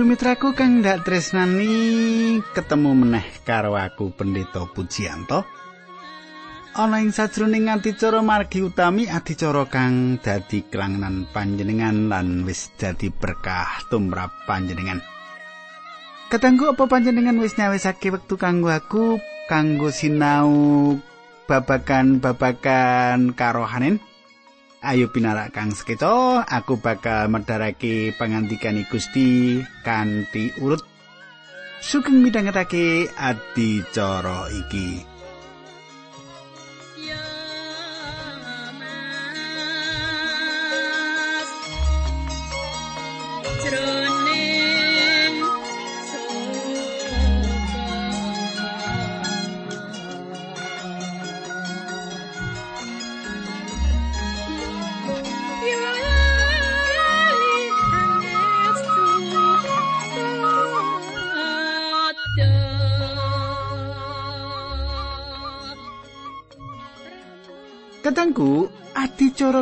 Sumitraku kang ndak tresnani ketemu meneh karo aku Pendeta Pujianto. Ana ing sajroning adicara margi utami adicara kang dadi kelangenan panjenengan lan wis dadi berkah tumrap panjenengan. Katanggu apa panjenengan wis nyawisake wektu kanggo aku kanggo sinau babagan-babagan karohanen? Ayo pinarak kang sekeca, aku bakal medharake pangandikan Gusti kanthi urut. Sugeng midhangetake adicara iki.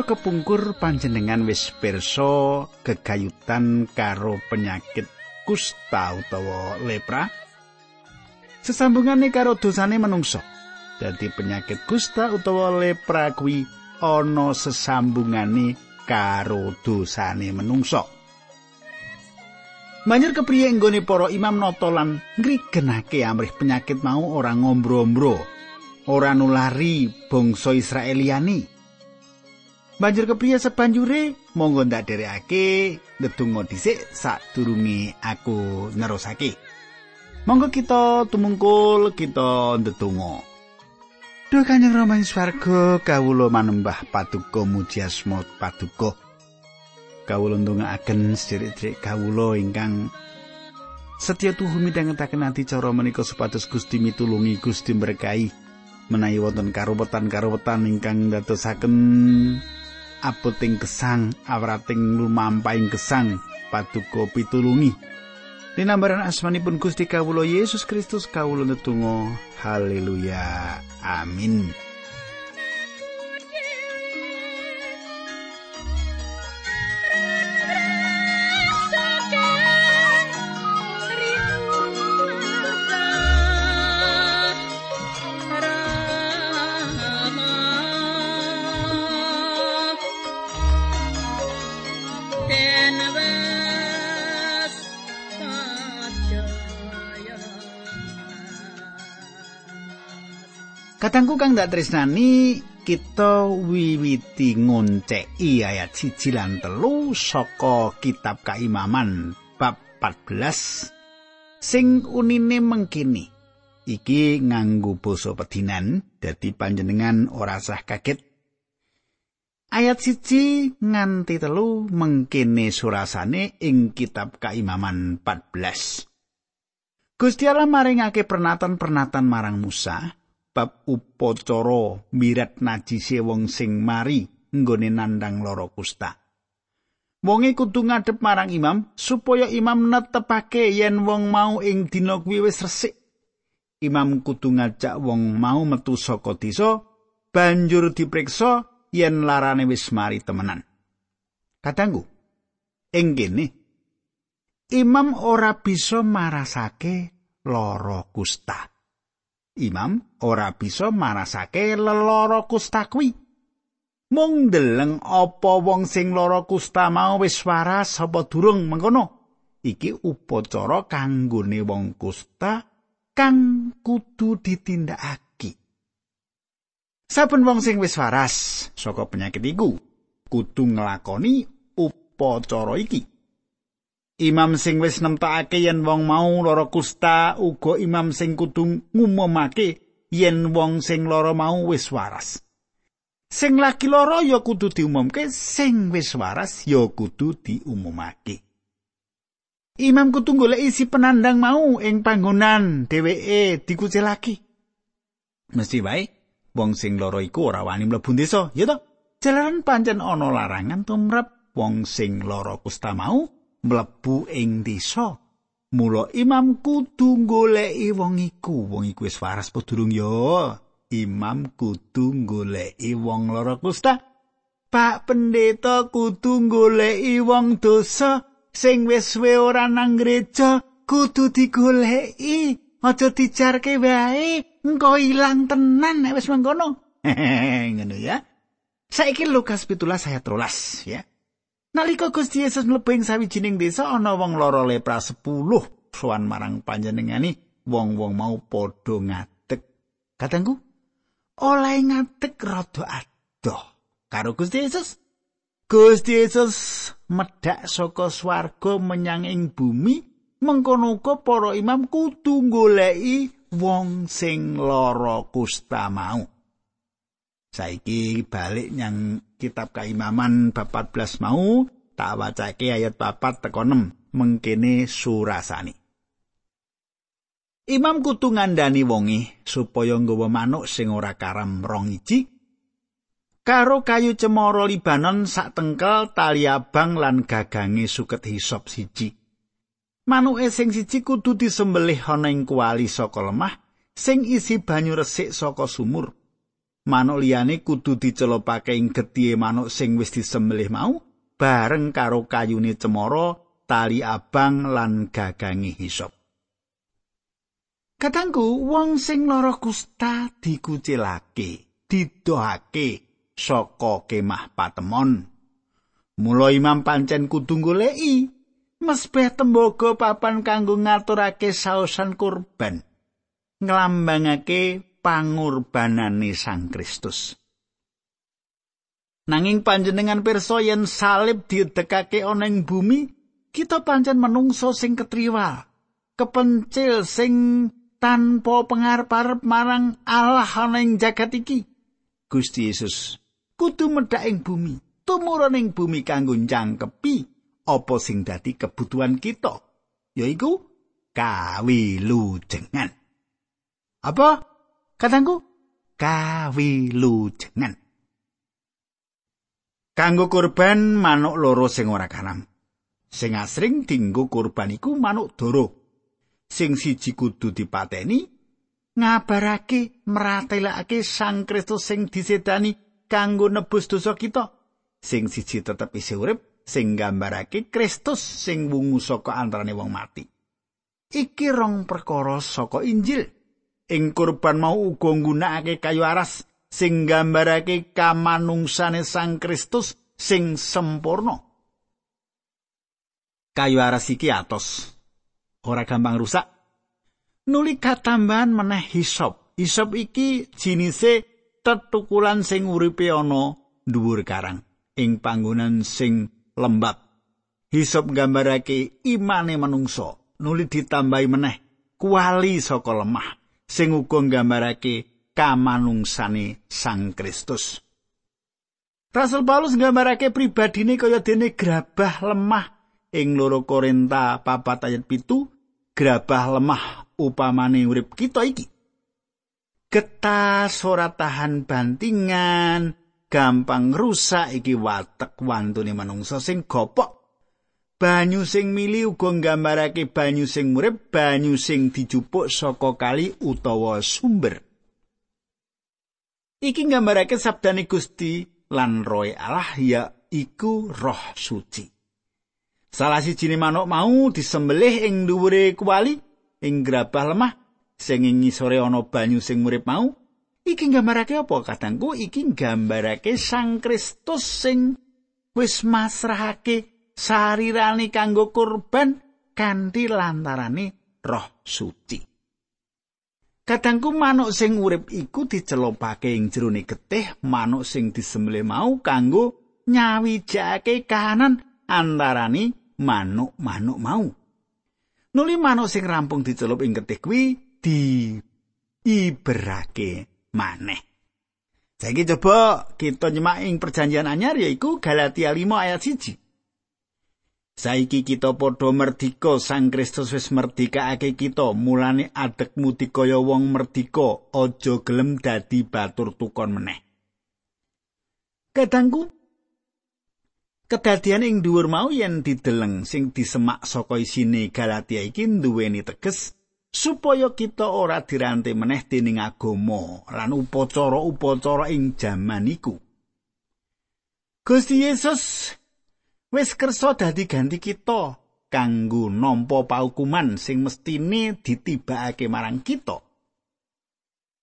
Kepungkur panjenengan wis pirsa gegayutan karo penyakit kusta utawa lepra. Sesambungane karo dosane manungsa. Dadi penyakit kusta utawa lepra kuwi ana sesambungane karo dosane manungsa. Manjur kepriye nggone para imam nata lan ngrigenake amrih penyakit mau ora ngombro-ombro ora nulari bangsa Israeliani. Banjur kepriye sebanjure monggo ndak derekake ndedonga dhisik sadurunge aku nerusake. Monggo kita tumungkul kita ndedonga. Duh Kanjeng Rama ing swarga kawula manembah paduka muji asma paduka. Kawula ndongaaken sedherek kawula ingkang Setya tuhu midhangetaken ati cara menika supados Gusti mitulungi Gusti berkahi menawi wonten karuwetan-karuwetan ingkang ndadosaken aputing gesang awrating lumampahing gesang paduka pitulungi. Dinambaran asmanipun Gusti Kawulo Yesus Kristus kawulo netunggal haleluya. Amin kang dak tresnani kita wiwiti ngonceki ayat siji lan telu saka kitab kaimaman bab 14 sing unine mengkini iki nganggo basa pedinan dadi panjenengan ora sah kaget. Ayat siji nganti telu mengkene surasane ing kitab kaimaman 14 Gusti Allah maringake pernatan-pernatan marang Musa bab upacara mirat najise wong sing mari nggone nandang lara kusta. Wonge kudu ngadep marang imam supaya imam netepake yen wong mau ing dina kuwi wis resik. Imam kudu ngajak wong mau metu saka desa banjur dipriksa yen larane wis mari temenan. Katanggu, ing kene imam ora bisa marasake lara kusta. Imam ora bisa marasake lelara kusta kuwi. Mung deleng apa wong sing lara kusta mau wis waras apa durung mengkono. Iki upacara kanggone wong kusta kang kudu ditindakake. Saben wong sing wis waras saka penyakit iku kudu nglakoni upacara iki. Imam sing wis nemtokake yen wong mau lara kusta uga imam sing kudu ngumumake yen wong sing lara mau wis waras. Sing lagi lara ya kudu diumumke, sing wis waras ya kudu diumumake. Imam kudu golek isi penandang mau ing panggonan dheweke dikucilake. Mesti wae wong sing lara iku ora wani mlebu desa, ya to? Jalaran pancen ana larangan tumrap wong sing lara kusta mau mlebu ing desa. Mula imam kudu goleki wong iku. Wong iku wis waras apa durung ya? Imam kudu goleki wong lara kusta. Pak pendeta kudu goleki wong dosa sing wis suwe ora nang gereja kudu digoleki aja dijarke wae engko ilang tenan nek wis mengkono ngono ya saiki Lukas 17 ayat 13 ya nalika Gusti Yesus mlebu ing sawijining desa ana wong lara lepra 10 sowan marang panjenengani wong-wong mau padha ngadeg katengku oleh ngadeg rada adoh karo Gusti Yesus Gusti Yesus medhak saka swarga menyang ing bumi mengkono uga para imam kudu goleki wong sing lara kusta mau. Saiki balik nyang kitab kaimaman bab 14 mau tak wacake ayat 4 teko 6 mengkene surasani. Imam kudu ngandani wonge supaya nggawa manuk sing ora karam rong iji karo kayu cemara Libanon sak tengkel tali abang lan gagange suket hisop siji. Manuke sing siji kudu disembelih ana ing kuali saka lemah sing isi banyu resik saka sumur. Manuk liyane kudu dicelopake ing getih manuk sing wis disembelih mau bareng karo kayune cemara, tali abang lan gagange hisop. Katangku wong sing lara kusta dikucilake, didohake, saka kemah patemon. Mula imam pancen kudu goleki mesbeh tembaga papan kanggo ngaturake saosan kurban. Nglambangake pangurbanane Sang Kristus. Nanging panjenengan pirsa yen salib didekake ana ing bumi, kita pancen menungso sing ketriwa, kepencil sing tanpa pengarep-arep marang Allah ana ing jagat iki. Gusti Yesus kudu medhak ing bumi tumurun ing bumi kanggo njangkepi apa sing dadi kebutuhan kita yaiku kawilujengan apa katangku kawilujengan kanggo kurban manuk loro sing ora karam sing asring dinggo kurban iku manuk doro sing siji kudu dipateni ngabarake meratelake sang Kristus sing disedani kanggo nebus dosa kita. Sing siji tetep isih urip, sing gambarake Kristus sing wungu saka antarane wong mati. Iki rong perkara saka Injil. Ing kurban mau uga nggunakake kayu aras sing gambarake kamanungsane Sang Kristus sing sempurna. Kayu aras iki atos. Ora gampang rusak. Nuli katambahan meneh hisop. Hisop iki jinise tetukulan sing uripe ana dhuwur karang ing panggonan sing lembab hisop gambarake imane manungsa nuli ditambahi meneh kuali saka lemah sing uga gambarake kamanungsane Sang Kristus. Rasul Paulus gambarake pribadine kaya dene grabah lemah ing loro Korinta papat ayat pitu grabah lemah upamane urip kita iki. Getas ora tahan bantingan gampang rusak iki watek wantune manungsa sing gopok banyu sing mili uga nggambarake banyu sing murip banyu sing dijupuk saka kali utawa sumber. Iki nggambarake sabdane Gusti lan roe Allah ya iku roh suci. Salah siji manuk mau disembelih ing dhuwure kuali ing grabah lemah sing ing ngisore ana banyu sing murip mau. Iki nggambarake apa? Kadangku iki nggambarake Sang Kristus sing wis masrahake sarirane kanggo kurban kanthi lantarane roh suci Kadangku manuk sing urip iku dicelopake ing jerone getih manuk sing disembelih mau kanggo nyawijake kahanan antarane manuk-manuk mau. Nuli manuk sing rampung dicelup ing getih kuwi di iberake maneh. Saiki coba kita nyemak ing perjanjian anyar yaiku Galatia 5 ayat 1. Saiki kita padha merdika Sang Kristus wis merdikake kita mulane adekmu dikaya wong merdika aja gelem dadi batur tukon meneh. Kadangku kedadian ing dhuwur mau yen dideleng sing disemak saka isine Galatia iki duweni teges supaya kita ora diranti meneh dening agama lan upacara-upacara ing jaman iku. Gusti Yesus wis kersa dadi ganti kita kanggo nampa paukuman sing mestine ditibakake marang kita.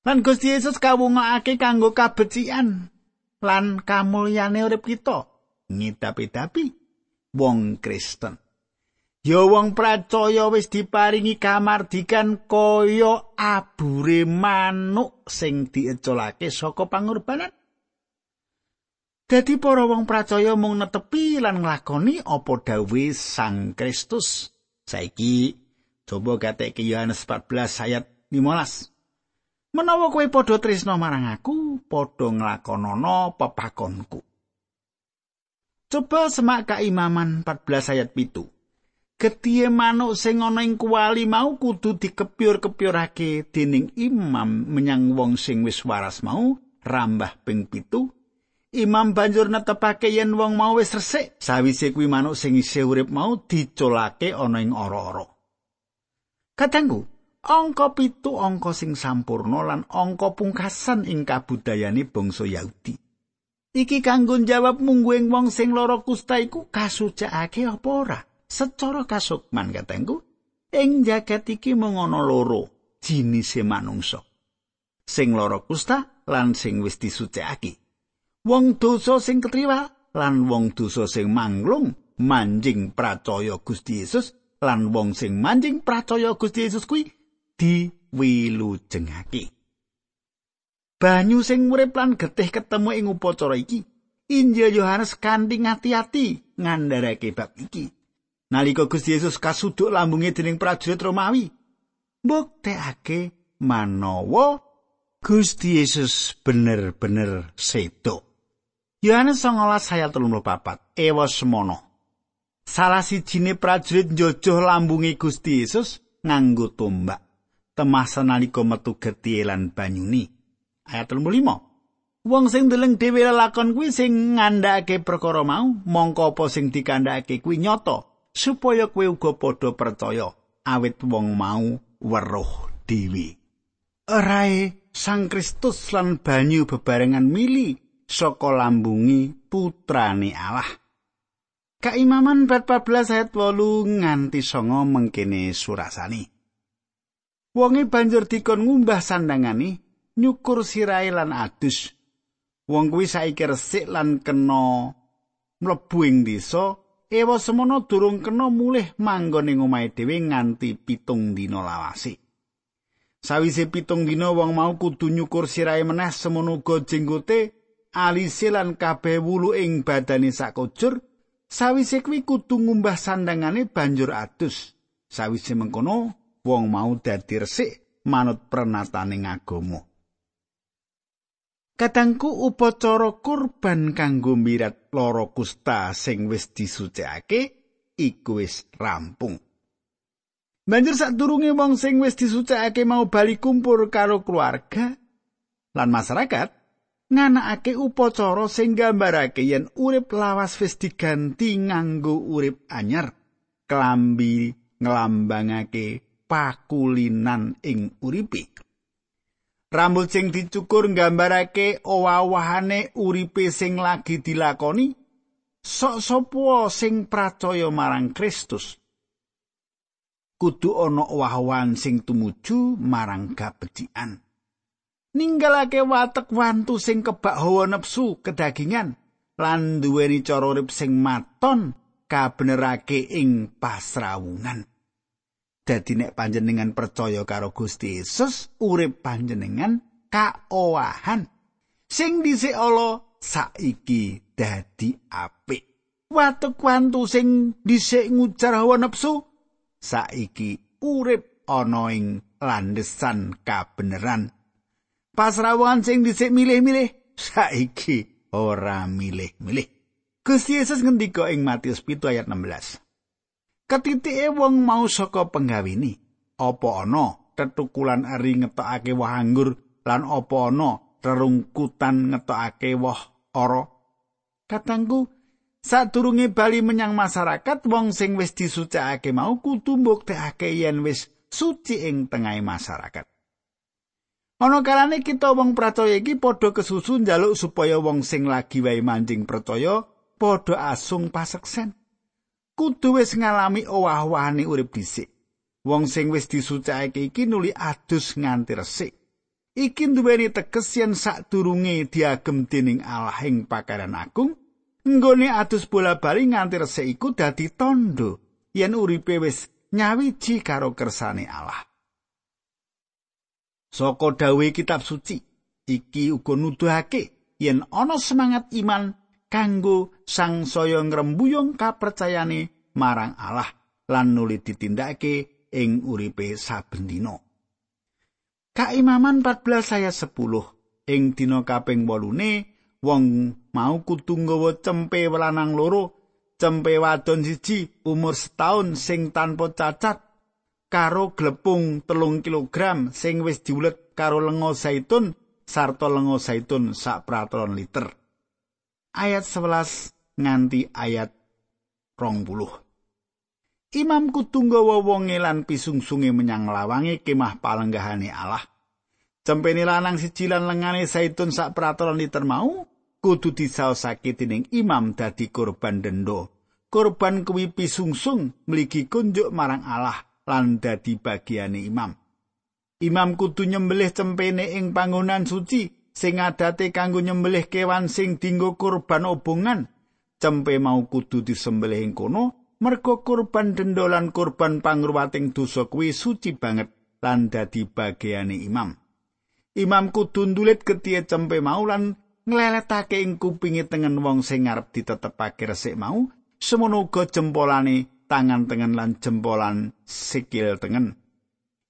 Lan Gusti Yesus kawungake kanggo kabecikan lan kamulyane urip kita. Ngidapi-dapi wong Kristen. Ya wong pracaya wis diparingi kamardikan kaya abure manuk sing diecolake saka pangorbanan. Dadi para wong pracaya mung netepi lan nglakoni apa dawuh Sang Kristus. Saiki coba gateke Yohanes 14 ayat 15. Menawa kowe padha tresna marang aku, padha nglakonana pepakonku. Coba semak kaimaman 14 ayat pitu. Getihe manuk sing ana ing kuali mau kudu dikepyur-kepyurake dening imam menyang wong sing wis waras mau rambah ping pitu Imam banjur netepake yen wong mau wis resik, sawise kuwi manuk sing isih urip mau diculake ana ing ora-ora. Katanggu, angka pitu angka sing sampurna lan angka pungkasan ing kabudayane bangsa Yahudi. Iki kanggo jawab mungguing wong sing lara kusta iku kasucikake apa ora? Secara kasukman katanggu, ing jagat iki mung ana loro jinise manungsa. Sing lara kusta lan sing wis disucikake. Wong dosa sing ketriwa lan wong dosa sing manglung manjing pracaya Gusti Yesus lan wong sing manjing pracaya Gusti Yesus kuwi diwilujengake. Banyu sing urip lan getih ketemu ing upacara iki. Injil Yohanes kanthi ngati-ati ngandharake bab iki. Nalika Gusti Yesus kasuduk lambunge dening prajurit Romawi, mbuktekake manawa Gusti Yesus bener-bener sedok. Yohanes 19 ayat 34 Ewa semono. Salah sijine prajurit njojoh lambungi Gusti Yesus nganggo tombak. Temasa nalika metu getih lan banyuni. Ayat 35 Wong sing deleng dhewe lakon kuwi sing ngandhakake perkara mau mongko apa sing dikandhakake kuwi nyata supaya kowe uga padha percaya awit wong mau weruh dhewe. Rai Sang Kristus lan banyu bebarengan mili saka lambungi putrane Allah. Kaimaman bab 14 ayat 8 nganti 9 mengkene surasani. Wonge banjur dikon ngumbah sandangane nyukur sirahe lan adus. Wong kuwi saiki resik lan kena mlebu ing desa, ewa semono durung kena mulih manggon ing omahe dhewe nganti pitung dina lawase. Sawise pitung dina wong mau kudu nyukur sirahe meneh semono uga jenggote alise lan kabeh wulu ing badane sakujur sawise kuwi kudu ngumbah sandangane banjur adus sawise mengkono wong mau dadi resik manut prenatane agama Katangku upacara kurban kanggo mirat loro kusta sing wis disucikake iku wis rampung. Banjur sadurunge wong sing wis disucikake mau bali kumpul karo keluarga lan masyarakat, nganakake upacara sing gambarake yen urip lawas wis diganti nganggo urip anyar. Klambi nglambangake pakulinan ing uripe. Rambut sing dicukur nggambarake owah-owahane uripe sing lagi dilakoni sok sapa sing percaya marang Kristus. Kudu ana owah-owahan sing tumuju marang kabecikan ninggalake watek wantu sing kebak hawa nepsu kedagingan lan duweni cara urip sing maton kabenerake ing pasrawungan dadi nek panjenengan percaya karo Gusti Yesus urip panjenengan kaowahan. Sing dhisik ala saiki dadi apik. Watek wantu sing dhisik ngujar hawa nepsu saiki urip ana ing landesan kabeneran pasrawuhan sing dhisik milih-milih saiki ora milih-milih. Gusti Yesus ngendika ing Matius 7 ayat 16. Ketitike wong mau saka penggawini, apa ana tetukulan ari ngetokake woh anggur lan apa ana rerungkutan ngetokake woh ora? Katangku, sadurunge bali menyang masyarakat wong sing wis disucikake mau kudu mbuktekake yen wis suci ing tengahing masyarakat. Ana kalane kita wong percaya iki padha kesusu njaluk supaya wong sing lagi wae mancing percaya padha asung paseksen. kudu wis ngalami owah-owahane urip dhisik. Wong sing wis disucikake iki nuli adus nganti resik. Iki duweni teges yen sadurunge diagem dening Allah ing pakaran agung, nggone adus bola-bali nganti resik iku dadi tondo yen uripe wis nyawiji karo kersane Allah. Saka dawuh kitab suci, iki uga nuduhake yen ana semangat iman kanggo sang saya ngrembuyung kapercayane marang Allah lan nuli ditindakake ing uripe saben dina. Kaimaman 14 saya 10 ing dina kaping 8 wong mau kudu nggawa cempe welanang loro, cempe wadon siji umur setahun sing tanpa cacat karo glepung telung kilogram sing wis diulet karo lenga zaitun sarta lenga zaitun sak pratron liter. ayat 11 nganti ayat 20. Imam kudu nggawa wonge lan pisungsunge menyang lawange kemah palenggahane Allah. Cempene lanang siji lan lengane zaitun sak peraturan liter mau kudu disaosake dening imam dadi korban dendo. Korban kuwi pisungsung mligi kunjuk marang Allah lan dadi bagiane imam. Imam kudu nyembelih cempene ing panggonan suci sing adate kanggo nyembelih kewan sing dinggo kurban obongan cempe mau kudu disembelih ing kono merga kurban denda lan kurban pangruwating dosa kuwi suci banget lan dadi bagiane imam imam kudu ndulit getihe cempe mau lan ngleletake ing kupinge tengen wong sing ngarep ditetepake resik mau semono uga jempolane tangan tengen lan jempolan sikil tengen.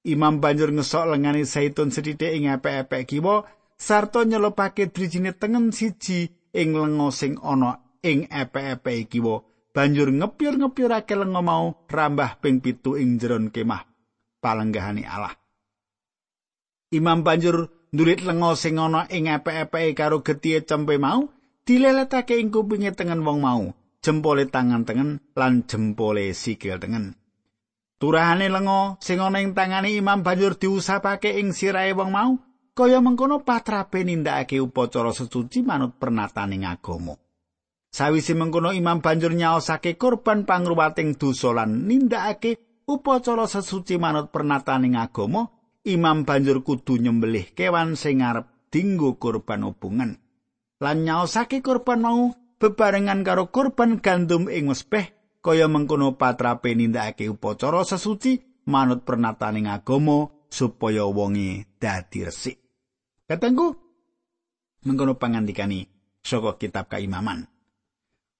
Imam banjur ngesok lengane zaitun sedhithik ing epek-epek kiwa sarta nyelopake drijine tengen siji ing lenga sing ana ing epe-epe iki banjur ngepyur-ngepyurake lenga mau rambah ping pitu ing jeron kemah palenggahane Allah. Imam banjur ndulit lenga sing ana ing epe-epe karo getihe cempe mau dileletake ing kupinge tengen wong mau jempole tangan tengen lan jempole sikil tengen Turahane lenga sing ana ing tangane imam banjur diusapake ing sirahe wong mau kaya mengkono patrape nindakake upacara sesuci manut pernataning agama. Sawise mengkono imam banjur nyaosake korban pangruwating dosa lan nindakake upacara sesuci manut pernataning agama, imam banjur kudu nyembelih kewan sing arep dinggo korban hubungan. Lan nyaosake korban mau bebarengan karo korban gandum ing mespeh kaya mengkono patrape nindakake upacara sesuci manut pernataning agama supaya wonge dadi resik. Katengku mengkono pangandikani saka kitab kaimaman.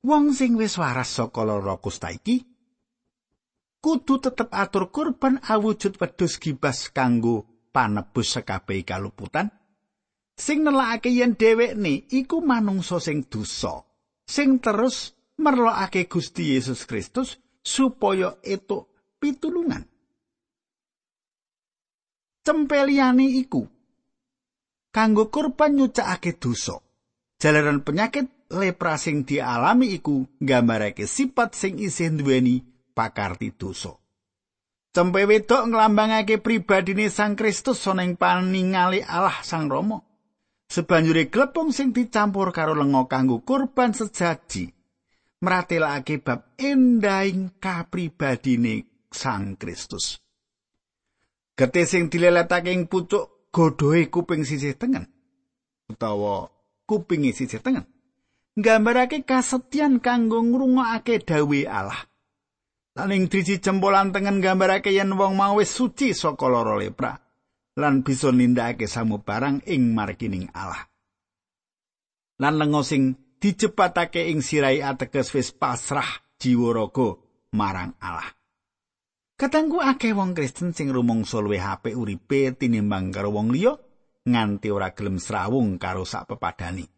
Wong sing wis waras saka lara kusta iki kudu tetep atur kurban awujud wedhus gibas kanggo panebus sekabeh kaluputan. Sing nelakake yen dhewekne iku manungsa sing dosa, sing terus merlokake Gusti Yesus Kristus supaya etuk pitulungan. Cempeliane iku kanggo kurban nyucakake dosa. Jalaran penyakit lepra sing dialami iku nggambarake sifat sing isih duweni pakarti dosa. Cempe wedok nglambangake pribadine Sang Kristus ana ing paningali Allah Sang Rama. Sebanjure glepung sing dicampur karo lenga kanggo kurban sejaji meratelake bab endahing kapribadine Sang Kristus. Getih sing dileletake ing pucuk godhoe kuping sisih tengen utawa kupinge sisih tengen. Nggambarake kasetyan kanggo ngrungokake dawuh Allah. Lan ing driji jempolan tengen nggambarake yen wong mau wis suci saka lara lepra lan bisa nindakake samubarang ing margining Allah lan lengo sing dijepatake ing sirai ateges wis pasrah jiwa raga marang Allah Katanggu akeh wong Kristen sing rumangsa luwih apik uripe tinimbang karo wong liya nganti ora gelem srawung karo sak pepadani.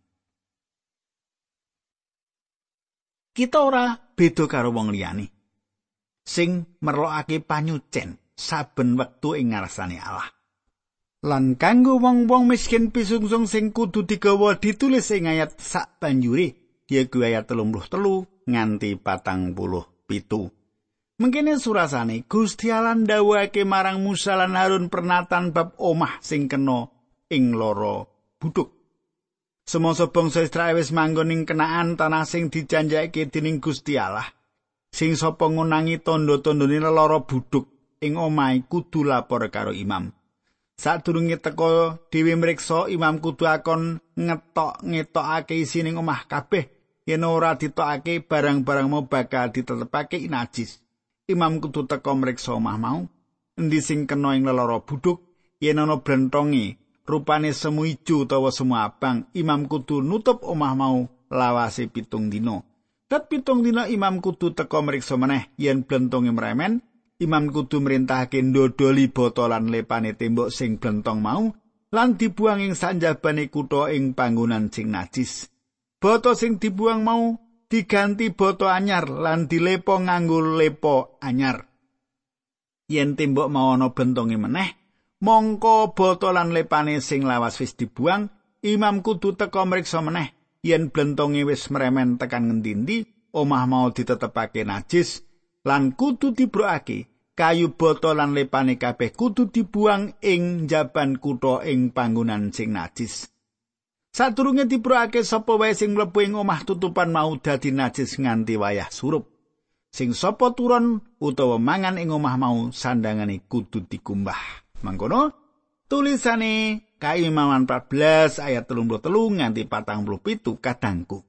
Kita ora beda karo wong liyane sing merlokake panyucen saben wektu ing ngarsane Allah. Lan kanggo wong-wong miskin pisungsung sing kudu digawa ditulis ing ayat sak banjure yaiku ayat 33 nganti patang puluh pitu. Mengkene surasane Gusti Allah ndawuhake marang Musa lan Harun pernatan bab omah sing kena ing loro buduk. Semasa bangsa Israel wis manggon ing kenaan tanah sing dijanjake dening Gusti Allah. sing sapa ngunangi tondo-tondone lara buduk ing omahe kudu lapor karo imam sadurunge teka dhewe mriksa imam kudu akon ngetok ngetokake isi ning omah kabeh yen ora ditokake barang-barang mau bakal ditetepake najis. Imam kudu teka mriksa omah mau. Endi sing kena ing lara buduk yen ana blentonge rupane semu ijo utawa semu abang imam kudu nutup omah mau lawase pitung dina. Dat pitung dina imam kudu teka mriksa meneh yen blentonge mremen, imam kudu mrintahake ndodoli botolan lepane tembok sing blentong mau lan dibuang ing sanjabane kutha ing panggonan sing najis. Boto sing dibuang mau diganti boto anyar lan dilepo nganggo lepo anyar. Yen tembok mau ana bentonge meneh, mongko botolan lepane sing lawas wis dibuang, imam kudu teka mriksa meneh yen blentonge wis mremen tekan ngendi omah mau ditetepake najis lan kudu dibrokake kayu botol lan lepane kabeh kudu dibuang ing jaban kutha ing panggonan sing najis. Sadurunge dibrokake sapa wae sing mlebu ing omah tutupan mau dadi najis nganti wayah surup. Sing sapa turun utawa mangan ing omah mau sandangane kudu dikumbah. Mangkono tulisane Kaimaman 14 ayat 33 nganti 47 kadangku.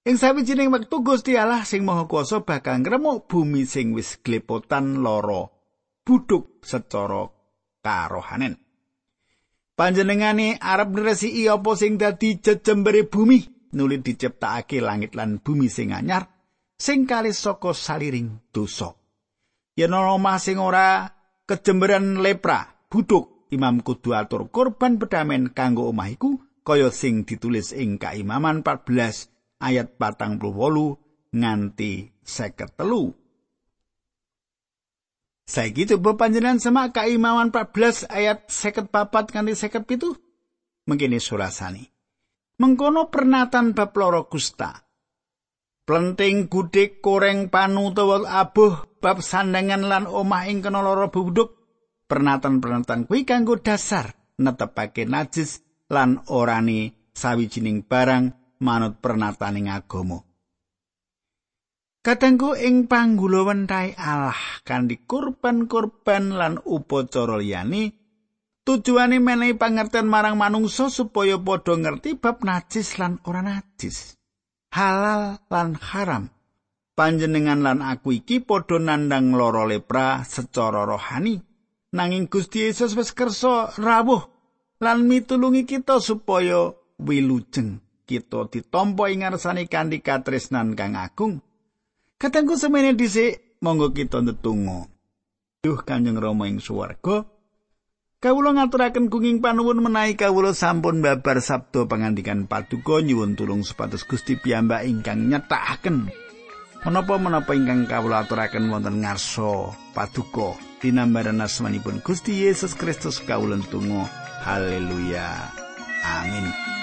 Ing sawijining wektu Gusti Allah sing Maha Kuwasa bakal ngremuk bumi sing wis glepotan lara buduk secara karohanen. Panjenengane arep ngresiki apa sing dadi jejembere bumi nuli diciptakake langit lan bumi sing anyar sing kalis saka saliring dosa. Yen ana sing ora kejemberan lepra buduk imam kudu atur korban pedamen kanggo omah iku kaya sing ditulis ing Kaimaman 14 ayat 48 nganti 53. Saiki coba panjenengan semak Kaimaman 14 ayat 54 nganti 57. Mengkene surasani. Mengkono pernatan bab loro kusta. Plenting gudik koreng panu utawa abuh bab sandangan lan omah ing kena loro bubuduk pernatan-pernatan kuwi kanggo dasar netepake najis lan orani sawijining barang manut pernataning agama. Katengku ing panggula wentai Allah kanthi kurban-kurban lan upacara liyane tujuane menehi pangerten marang manungsa supaya padha ngerti bab najis lan ora najis. Halal lan haram. Panjenengan lan aku iki padha nandang lara lepra secara rohani. nanging Gusti Yesus wis kersa rawuh lan mitulungi kita supaya wilujeng kita ditampa ing ngarsane kanthi katresnan kang agung. Katengku semene dhisik monggo kita ndedonga. Duh Kanjeng Rama ing swarga, kawula ngaturaken kenging panuwun menawi kawula sampun babar sabda pangandikan paduka nyuwun tulung supados Gusti piyambak ingkang nyetakaken menapa-menapa ingkang kawula aturaken wonten ngarsa paduka dinambaran asmanipun Gusti Yesus Kristus kawulen tunggu haleluya. Amin